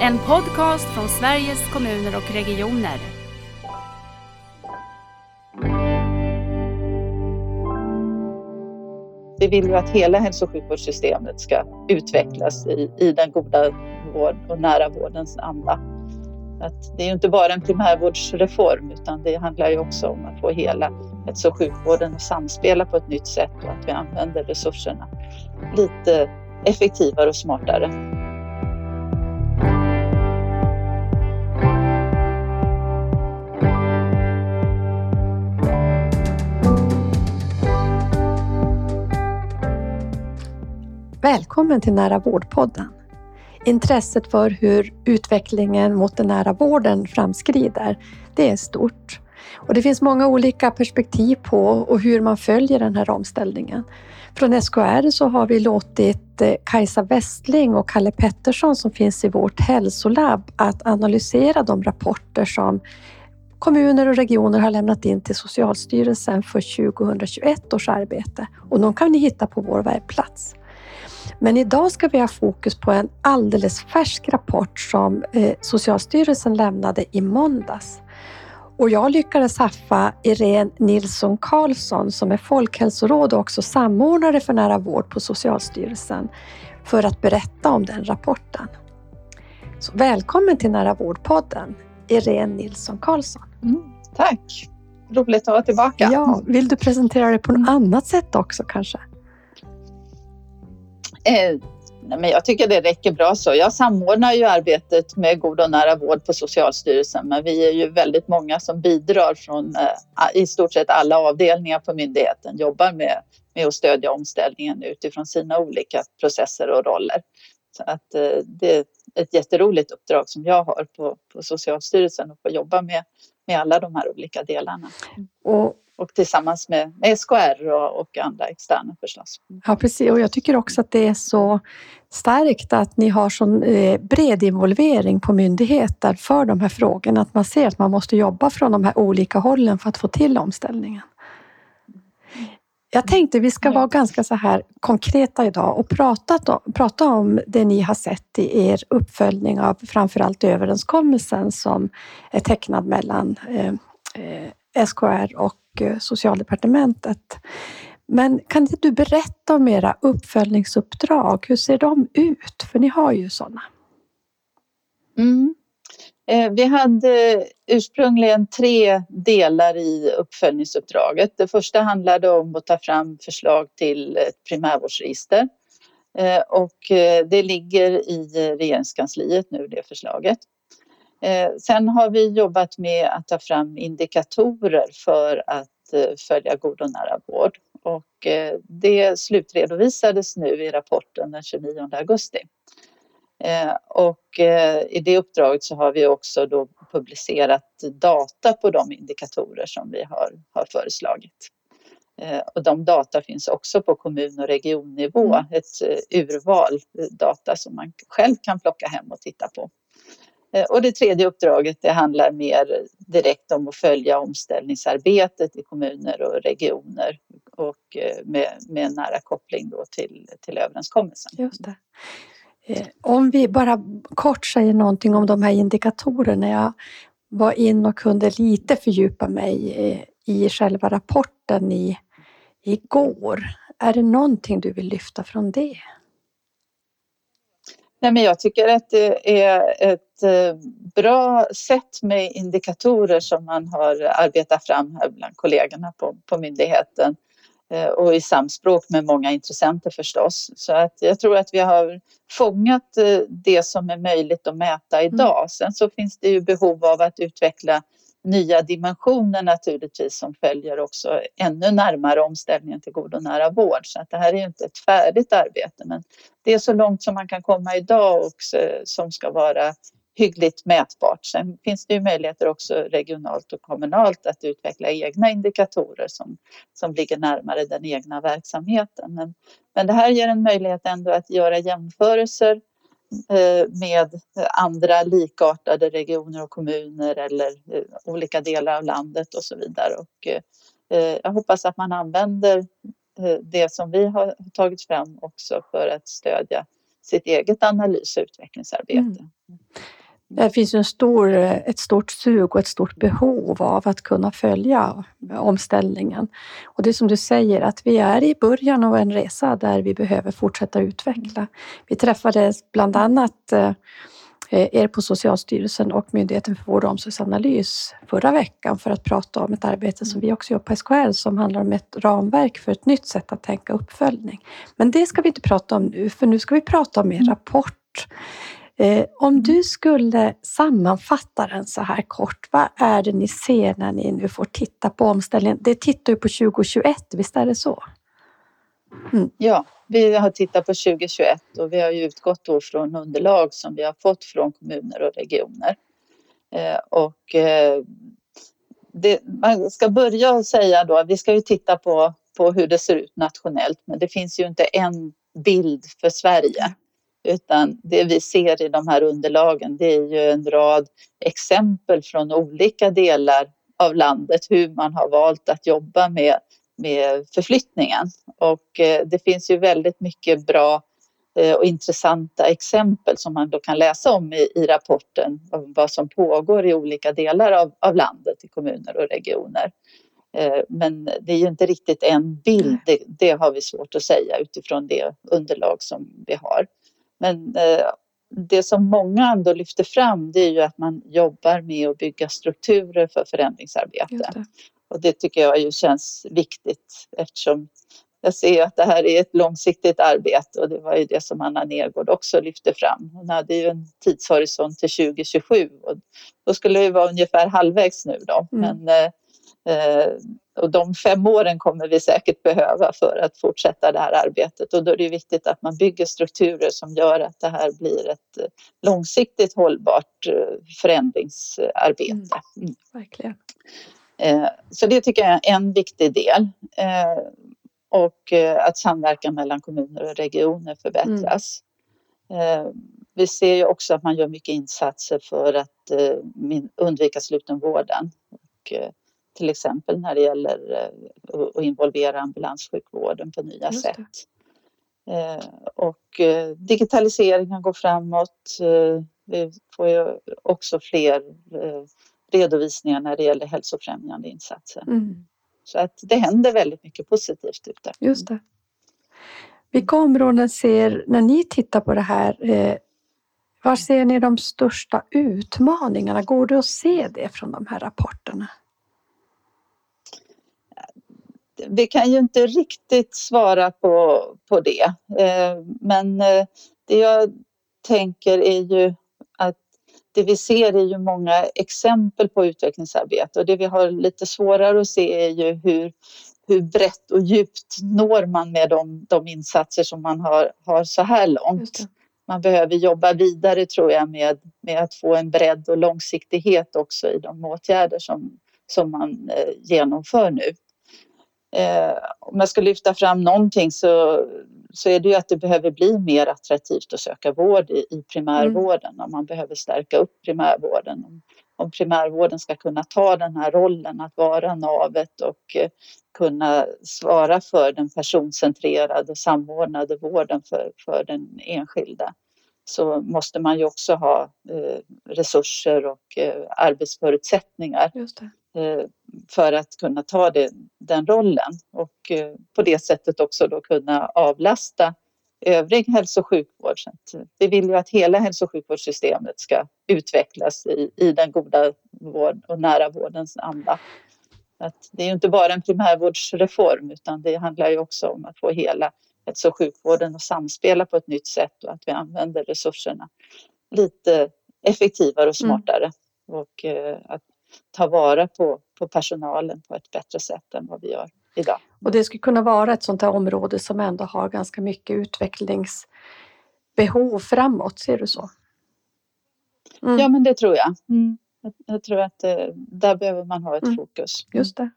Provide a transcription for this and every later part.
En podcast från Sveriges kommuner och regioner. Vi vill ju att hela hälso och sjukvårdssystemet ska utvecklas i, i den goda vård och nära vårdens anda. Att det är ju inte bara en primärvårdsreform utan det handlar ju också om att få hela hälso och sjukvården att samspela på ett nytt sätt och att vi använder resurserna lite effektivare och smartare. Välkommen till Nära vårdpodden. Intresset för hur utvecklingen mot den nära vården framskrider, det är stort. Och det finns många olika perspektiv på och hur man följer den här omställningen. Från SKR så har vi låtit eh, Kajsa Westling och Kalle Pettersson som finns i vårt hälsolabb att analysera de rapporter som kommuner och regioner har lämnat in till Socialstyrelsen för 2021 års arbete och de kan ni hitta på vår webbplats. Men idag ska vi ha fokus på en alldeles färsk rapport som eh, Socialstyrelsen lämnade i måndags. Och jag lyckades haffa Irene Nilsson Karlsson som är folkhälsoråd och också samordnare för nära vård på Socialstyrelsen för att berätta om den rapporten. Så välkommen till Nära vårdpodden, Irene Nilsson Karlsson. Mm, tack! Roligt att vara tillbaka. Ja, vill du presentera dig på något annat sätt också kanske? Eh, nej, men jag tycker det räcker bra så. Jag samordnar ju arbetet med god och nära vård på Socialstyrelsen men vi är ju väldigt många som bidrar från eh, i stort sett alla avdelningar på myndigheten jobbar med, med att stödja omställningen utifrån sina olika processer och roller. Så att eh, det är ett jätteroligt uppdrag som jag har på, på Socialstyrelsen att få jobba med, med alla de här olika delarna. Och och tillsammans med, med SKR och, och, andra externa förstås. Ja, precis. Och jag tycker också att det är så starkt att ni har sån eh, bred involvering på myndigheter för de här frågorna. Att man ser att man måste jobba från de här olika hållen för att få till omställningen. Jag tänkte vi ska vara ganska så här konkreta idag och prata, prata om det ni har sett i er uppföljning av framförallt överenskommelsen som är tecknad mellan eh, eh SKR och och eh, socialdepartementet. Men kan inte du berätta om era uppföljningsuppdrag? Hur ser de ut? För ni har ju sådana. Mm. Eh, vi hade ursprungligen tre delar i uppföljningsuppdraget. Det första handlade om att ta fram förslag till ett primärvårdsregister. Eh, och det ligger i regeringskansliet nu, det förslaget. Eh, sen har vi jobbat med att ta fram indikatorer för att eh, följa god och nära vård och eh, det slutredovisades nu i rapporten den 29 augusti. Och i det uppdraget så har vi också då publicerat data på de indikatorer som vi har, har föreslagit. Och de data finns också på kommun och regionnivå, mm. ett urval data som man själv kan plocka hem och titta på. Eh, och det tredje uppdraget det handlar mer direkt om att följa omställningsarbetet i kommuner och regioner och eh, med, med nära koppling då till, till överenskommelsen. Just det. Eh, om vi bara kort säger någonting om de här indikatorerna. Jag var in och kunde lite fördjupa mig i själva rapporten i, igår. Är det någonting du vill lyfta från det? Nej, men jag tycker att det är ett eh, bra sätt med indikatorer som man har arbetat fram här bland kollegorna på, på myndigheten eh, och i samspråk med många intressenter förstås. Så att jag tror att vi har fångat eh, det som är möjligt att mäta idag. Mm. Sen så finns det ju behov av att utveckla nya dimensioner naturligtvis som följer också ännu närmare omställningen till god och nära vård. Så att det här är ju inte ett färdigt arbete men det är så långt som man kan komma idag och som ska vara hyggligt mätbart. Sen finns det ju möjligheter också regionalt och kommunalt att utveckla egna indikatorer som, som ligger närmare den egna verksamheten. Men, men det här ger en möjlighet ändå att göra jämförelser Eh, Eh, med andra likartade regioner och kommuner eller eh, olika delar av landet och så vidare. Och eh, jag hoppas att man använder det som vi har tagit fram också för att stödja sitt eget analys och utvecklingsarbete. Mm. Det finns en stor, ett stort sug och ett stort behov av att kunna följa omställningen. Och det är som du säger att vi är i början av en resa där vi behöver fortsätta utveckla. Vi träffades bland annat eh, er på Socialstyrelsen och Myndigheten för vård och omsorgsanalys förra veckan för att prata om ett arbete som vi också gör på SKL som handlar om ett ramverk för ett nytt sätt att tänka uppföljning. Men det ska vi inte prata om nu, för nu ska vi prata om er rapport. Eh, om du skulle sammanfatta den så här kort, vad är det ni ser när ni nu får titta på omställningen? Det tittar ju på 2021, visst är det så? Mm. Ja, vi har tittat på 2021 och vi har utgått då från underlag som vi har fått från kommuner och regioner. Eh, och eh, det, man ska börja och säga då vi ska ju titta på, på hur det ser ut nationellt men det finns ju inte en bild för Sverige. Utan det vi ser i de här underlagen det är ju en rad exempel från olika delar av landet hur man har valt att jobba med, med förflyttningen. Och eh, det finns ju väldigt mycket bra eh, och intressanta exempel som man då kan läsa om i, i rapporten om vad som pågår i olika delar av, av landet i kommuner och regioner. Eh, men det är ju inte riktigt en bild, det, det, har vi svårt att säga utifrån det underlag som vi har. Men eh, det som många ändå lyfter fram det är ju att man jobbar med att bygga strukturer för förändringsarbete. Det. Och det tycker jag ju känns viktigt eftersom jag ser att det här är ett långsiktigt arbete och det var ju det som Anna Nergård också lyfte fram. Hon hade ju en tidshorisont till 2027 och då skulle vi vara ungefär halvvägs nu då. Mm. Men eh, och de fem åren kommer vi säkert behöva för att fortsätta det här arbetet och då är det viktigt att man bygger strukturer som gör att det här blir ett eh, långsiktigt hållbart eh, förändringsarbete. Mm, mm. verkligen. Så det tycker jag är en viktig del. Och att samverkan mellan kommuner och regioner förbättras. Mm. Vi ser ju också att man gör mycket insatser för att undvika slutenvården. Och till exempel när det gäller eh, att involvera ambulanssjukvården på nya sätt. Eh, och eh, digitaliseringen går framåt. Vi får ju också fler redovisningar när det gäller hälsofrämjande insatser. Mm. Så att det händer väldigt mycket positivt ute. Just det. Vilka områden ser, när ni tittar på det här, var ser ni de största utmaningarna? Går det att se det från de här rapporterna? Vi kan ju inte riktigt svara på, på det. Eh, men eh, det jag tänker är ju att det vi ser är ju många exempel på utvecklingsarbete och det vi har lite svårare att se är ju hur, hur brett och djupt når man med de, de insatser som man har, har så här långt. Man behöver jobba vidare tror jag med, med att få en bredd och långsiktighet också i de åtgärder som, som man eh, genomför nu. Eh, om jag ska lyfta fram någonting så, så är det ju att det behöver bli mer attraktivt att söka vård i, i primärvården mm. och man behöver stärka upp primärvården. Om, om primärvården ska kunna ta den här rollen att vara navet och eh, kunna svara för den personcentrerade och samordnade vården för, för den enskilda så måste man ju också ha eh, resurser och eh, arbetsförutsättningar eh, för att kunna ta det, den rollen och eh, på det sättet också då kunna avlasta övrig hälso och sjukvård. vi vill ju att hela hälso och sjukvårdssystemet ska utvecklas i, i den goda vård och nära vårdens anda. Att det är ju inte bara en primärvårdsreform utan det handlar ju också om att få hela hälso och sjukvården att samspela på ett nytt sätt och att vi använder resurserna lite effektivare och mm. smartare mm. och eh, att ta vara på, på personalen på ett bättre sätt än vad vi gör idag. Och det skulle kunna vara ett sånt här område som ändå har ganska mycket utvecklingsbehov framåt, ser du så? Mm. Ja, men det tror jag. Mm. Jag, jag, tror att eh, där behöver man ha ett mm. fokus. Just det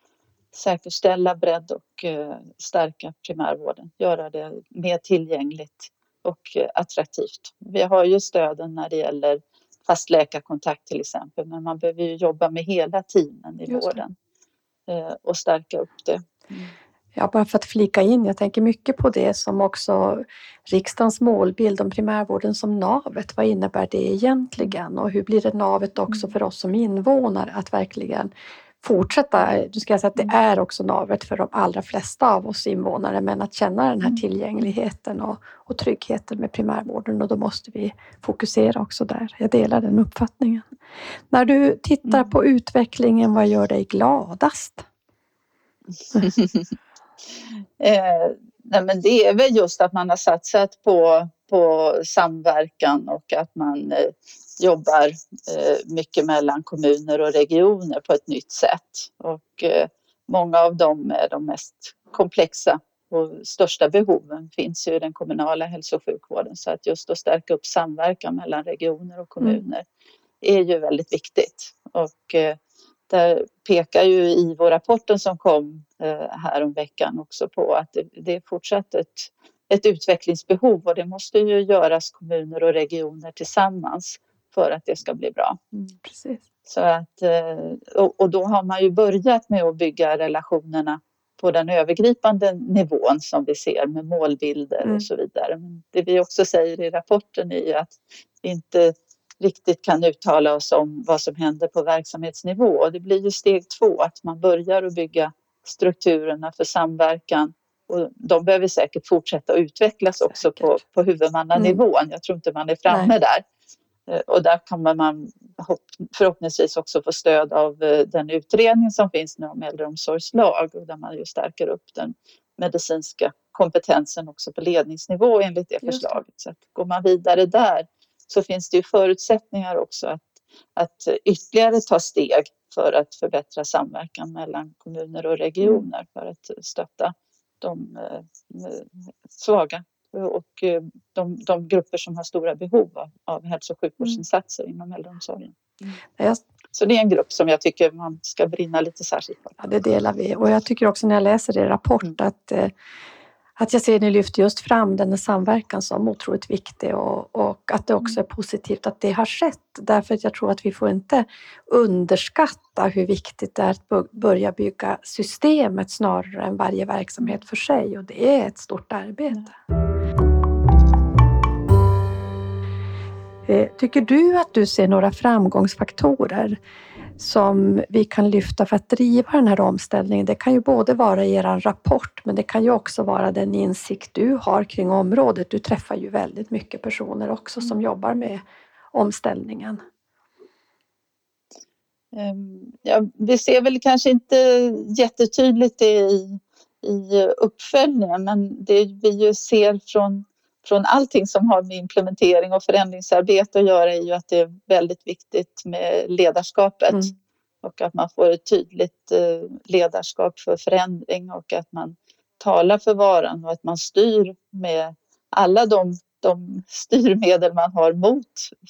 säkerställa bredd och eh, stärka primärvården, göra det mer tillgängligt och eh, attraktivt. Vi har ju stöden när det gäller fast läkarkontakt till exempel, men man behöver ju jobba med hela teamen i vården eh, och stärka upp det. Mm. Ja, bara för att flika in, jag tänker mycket på det som också riksdagens målbild om primärvården som navet. Vad innebär det egentligen och hur blir det navet också för oss som invånare att verkligen fortsätta. Nu ska säga att det är också navet för de allra flesta av oss invånare, men att känna den här tillgängligheten och, och tryggheten med primärvården och då måste vi fokusera också där. Jag delar den uppfattningen. När du tittar på utvecklingen, vad gör dig gladast? eh, nej men det är väl just att man har satsat på, på samverkan och att man eh, jobbar eh, mycket mellan kommuner och regioner på ett nytt sätt. Och eh, många av dem är de mest komplexa och största behoven finns ju i den kommunala hälso och sjukvården. Så att just att stärka upp samverkan mellan regioner och kommuner mm. är ju väldigt viktigt. Och där pekar ju IVO-rapporten som kom här om veckan också på att det, är fortsatt ett, ett utvecklingsbehov och det måste ju göras kommuner och regioner tillsammans för att det ska bli bra. Mm, precis. Så att, och då har man ju börjat med att bygga relationerna på den övergripande nivån som vi ser med målbilder mm. och så vidare. Men det vi också säger i rapporten är att vi inte riktigt kan uttala oss om vad som händer på verksamhetsnivå. Det blir ju steg två, att man börjar att bygga strukturerna för samverkan och de behöver säkert fortsätta att utvecklas också säkert. på, på huvudmannanivån. Mm. Jag tror inte man är framme Nej. där. Eh, och där kommer man förhoppningsvis också få stöd av eh, den utredning som finns nu om äldreomsorgslag och där man ju stärker upp den medicinska kompetensen också på ledningsnivå enligt det förslaget. Så att går man vidare där så finns det ju förutsättningar också att, att ytterligare ta steg för att förbättra samverkan mellan kommuner och regioner för att stötta de eh, svaga och eh, de, de grupper som har stora behov av, av hälso och sjukvårdsinsatser mm. inom äldreomsorgen. Mm. Så det är en grupp som jag tycker man ska brinna lite särskilt för. Ja, det delar vi och jag tycker också när jag läser er rapport mm. att eh, att jag ser ni lyfter just fram den samverkan som otroligt viktig och, och, att det också är positivt att det har skett. Därför att jag tror att vi får inte underskatta hur viktigt det är att börja bygga systemet snarare än varje verksamhet för sig och det är ett stort arbete. Tycker du att du ser några framgångsfaktorer som vi kan lyfta för att driva den här omställningen. Det kan ju både vara er rapport, men det kan ju också vara den insikt du har kring området. Du träffar ju väldigt mycket personer också som mm. jobbar med omställningen. Ehm, ja, vi ser väl kanske inte jättetydligt det i, i uppföljningen, men det vi ju ser från från allting som har med implementering och förändringsarbete att göra är ju att det är väldigt viktigt med ledarskapet. Mm. och att man får ett tydligt eh, ledarskap för förändring och att man talar för varan och att man styr med alla de, de styrmedel man har mot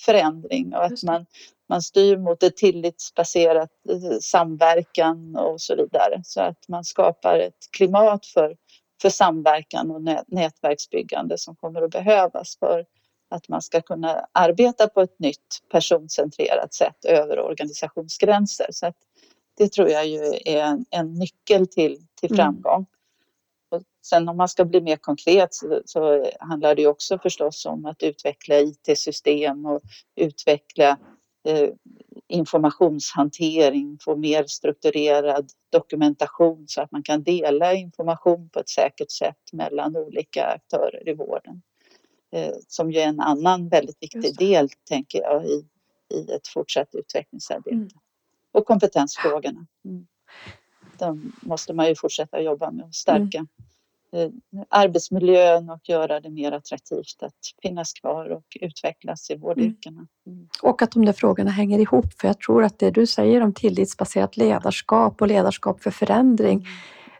förändring. Och att man, man styr mot ett tillitsbaserat eh, samverkan och så vidare. Så att man skapar ett klimat för för samverkan och nätverksbyggande som kommer att behövas för att man ska kunna arbeta på ett nytt personcentrerat sätt över organisationsgränser. Så att det tror jag ju är en, en nyckel till, till mm. framgång. Mm. Och sen om man ska bli mer konkret så, så handlar det också förstås om att utveckla IT-system och utveckla eh, informationshantering, få mer strukturerad dokumentation så att man kan dela information på ett säkert sätt mellan olika aktörer i vården. Eh, som ju är en annan väldigt viktig del, tänker jag, i, i ett fortsatt utvecklingsarbete. Mm. Och kompetensfrågorna. Mm. De måste man ju fortsätta jobba med och stärka. Mm. Eh, arbetsmiljön och göra det mer attraktivt att finnas kvar och utvecklas i vårdyrkena. Mm. Och att de där frågorna hänger ihop, för jag tror att det du säger om tillitsbaserat ledarskap och ledarskap för förändring, mm.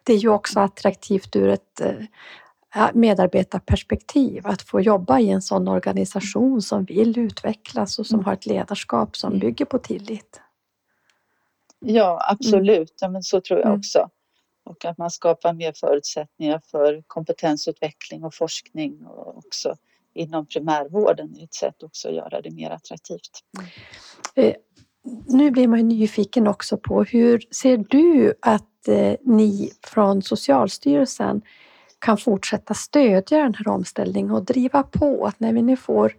det är ju också attraktivt ur ett eh, medarbetarperspektiv att få jobba i en sån organisation som vill utvecklas och som mm. har ett ledarskap som bygger på tillit. Ja, absolut. Ja, men så tror jag också och att man skapar mer förutsättningar för kompetensutveckling och forskning och också inom primärvården är ett sätt också att göra det mer attraktivt. Mm. Eh, nu blir man ju nyfiken också på hur ser du att eh, ni från Socialstyrelsen kan fortsätta stödja den här omställningen och driva på att när vi nu får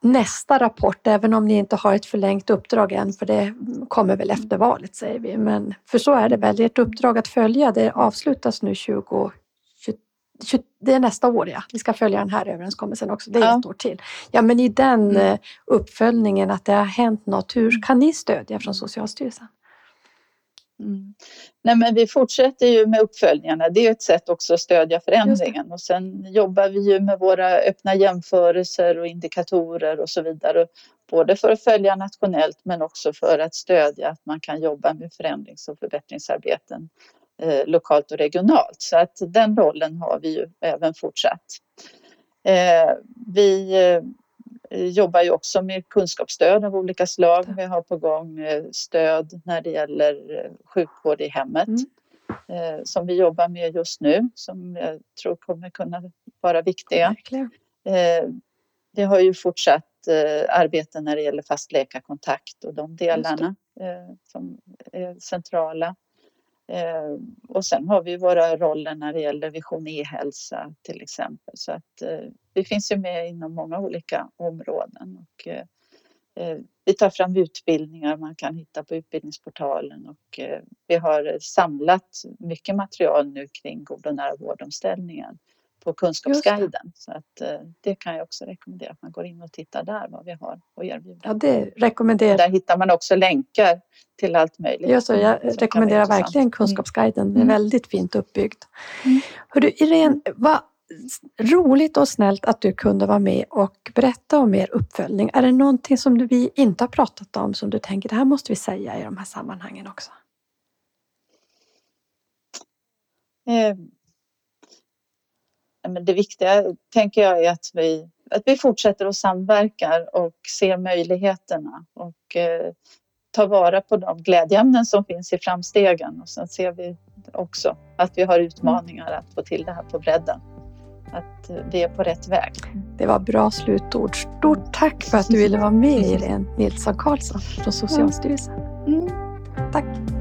nästa rapport, även om ni inte har ett förlängt uppdrag än, för det kommer väl efter valet säger vi, men för så är det väl, ert uppdrag att följa det avslutas nu 20, det är nästa år ja, vi ska följa den här överenskommelsen också, det är ja. ett år till. Ja men i den mm. Eh, uppföljningen att det har hänt något, hur kan ni stödja från Socialstyrelsen? Mm. Nej, men vi fortsätter ju med uppföljningarna. Det är ett sätt också att stödja förändringen. Och sen jobbar vi ju med våra öppna jämförelser och indikatorer och så vidare. Både för att följa nationellt men också för att stödja att man kan jobba med förändrings och förbättringsarbeten eh, lokalt och regionalt. Så att den rollen har vi ju även fortsatt. Eh, vi eh, jobbar ju också med kunskapsstöd av olika slag. Vi har på gång eh, stöd när det gäller eh, sjukvård i hemmet mm. Eh, som vi jobbar med just nu som jag tror kommer kunna vara viktiga. Verkligen. Vi har ju fortsatt arbete när det gäller fast läkarkontakt och de delarna som är centrala. Eh, och sen har vi våra roller när det gäller Vision e-hälsa till exempel. Så att eh, vi finns ju med inom många olika områden. Och, eh, eh vi tar fram utbildningar man kan hitta på utbildningsportalen och eh, vi har samlat mycket material nu kring god och nära vårdomställningen på Kunskapsguiden. Så att, eh, det kan jag också rekommendera att man går in och tittar där vad vi har att erbjuda. Ja, det rekommenderar Där hittar man också länkar till allt möjligt. Ja, så jag rekommenderar verkligen mm. Kunskapsguiden. Den är mm. väldigt fint uppbyggd. Mm. Hörru, Irene, vad roligt och snällt att du kunde vara med och berätta om er uppföljning. Är det någonting som vi inte har pratat om som du tänker det här måste vi säga i de här sammanhangen också? Eh men det viktiga tänker jag är att vi, att vi fortsätter att samverka och ser möjligheterna och eh, tar vara på de glädjeämnen som finns i framstegen och sen ser vi också att vi har utmaningar att få till det här på bredden. Att vi är på rätt väg. Det var bra slutord. Stort tack för att du ville vara med Irene Nilsson Karlsson från Socialstyrelsen. Mm. Tack.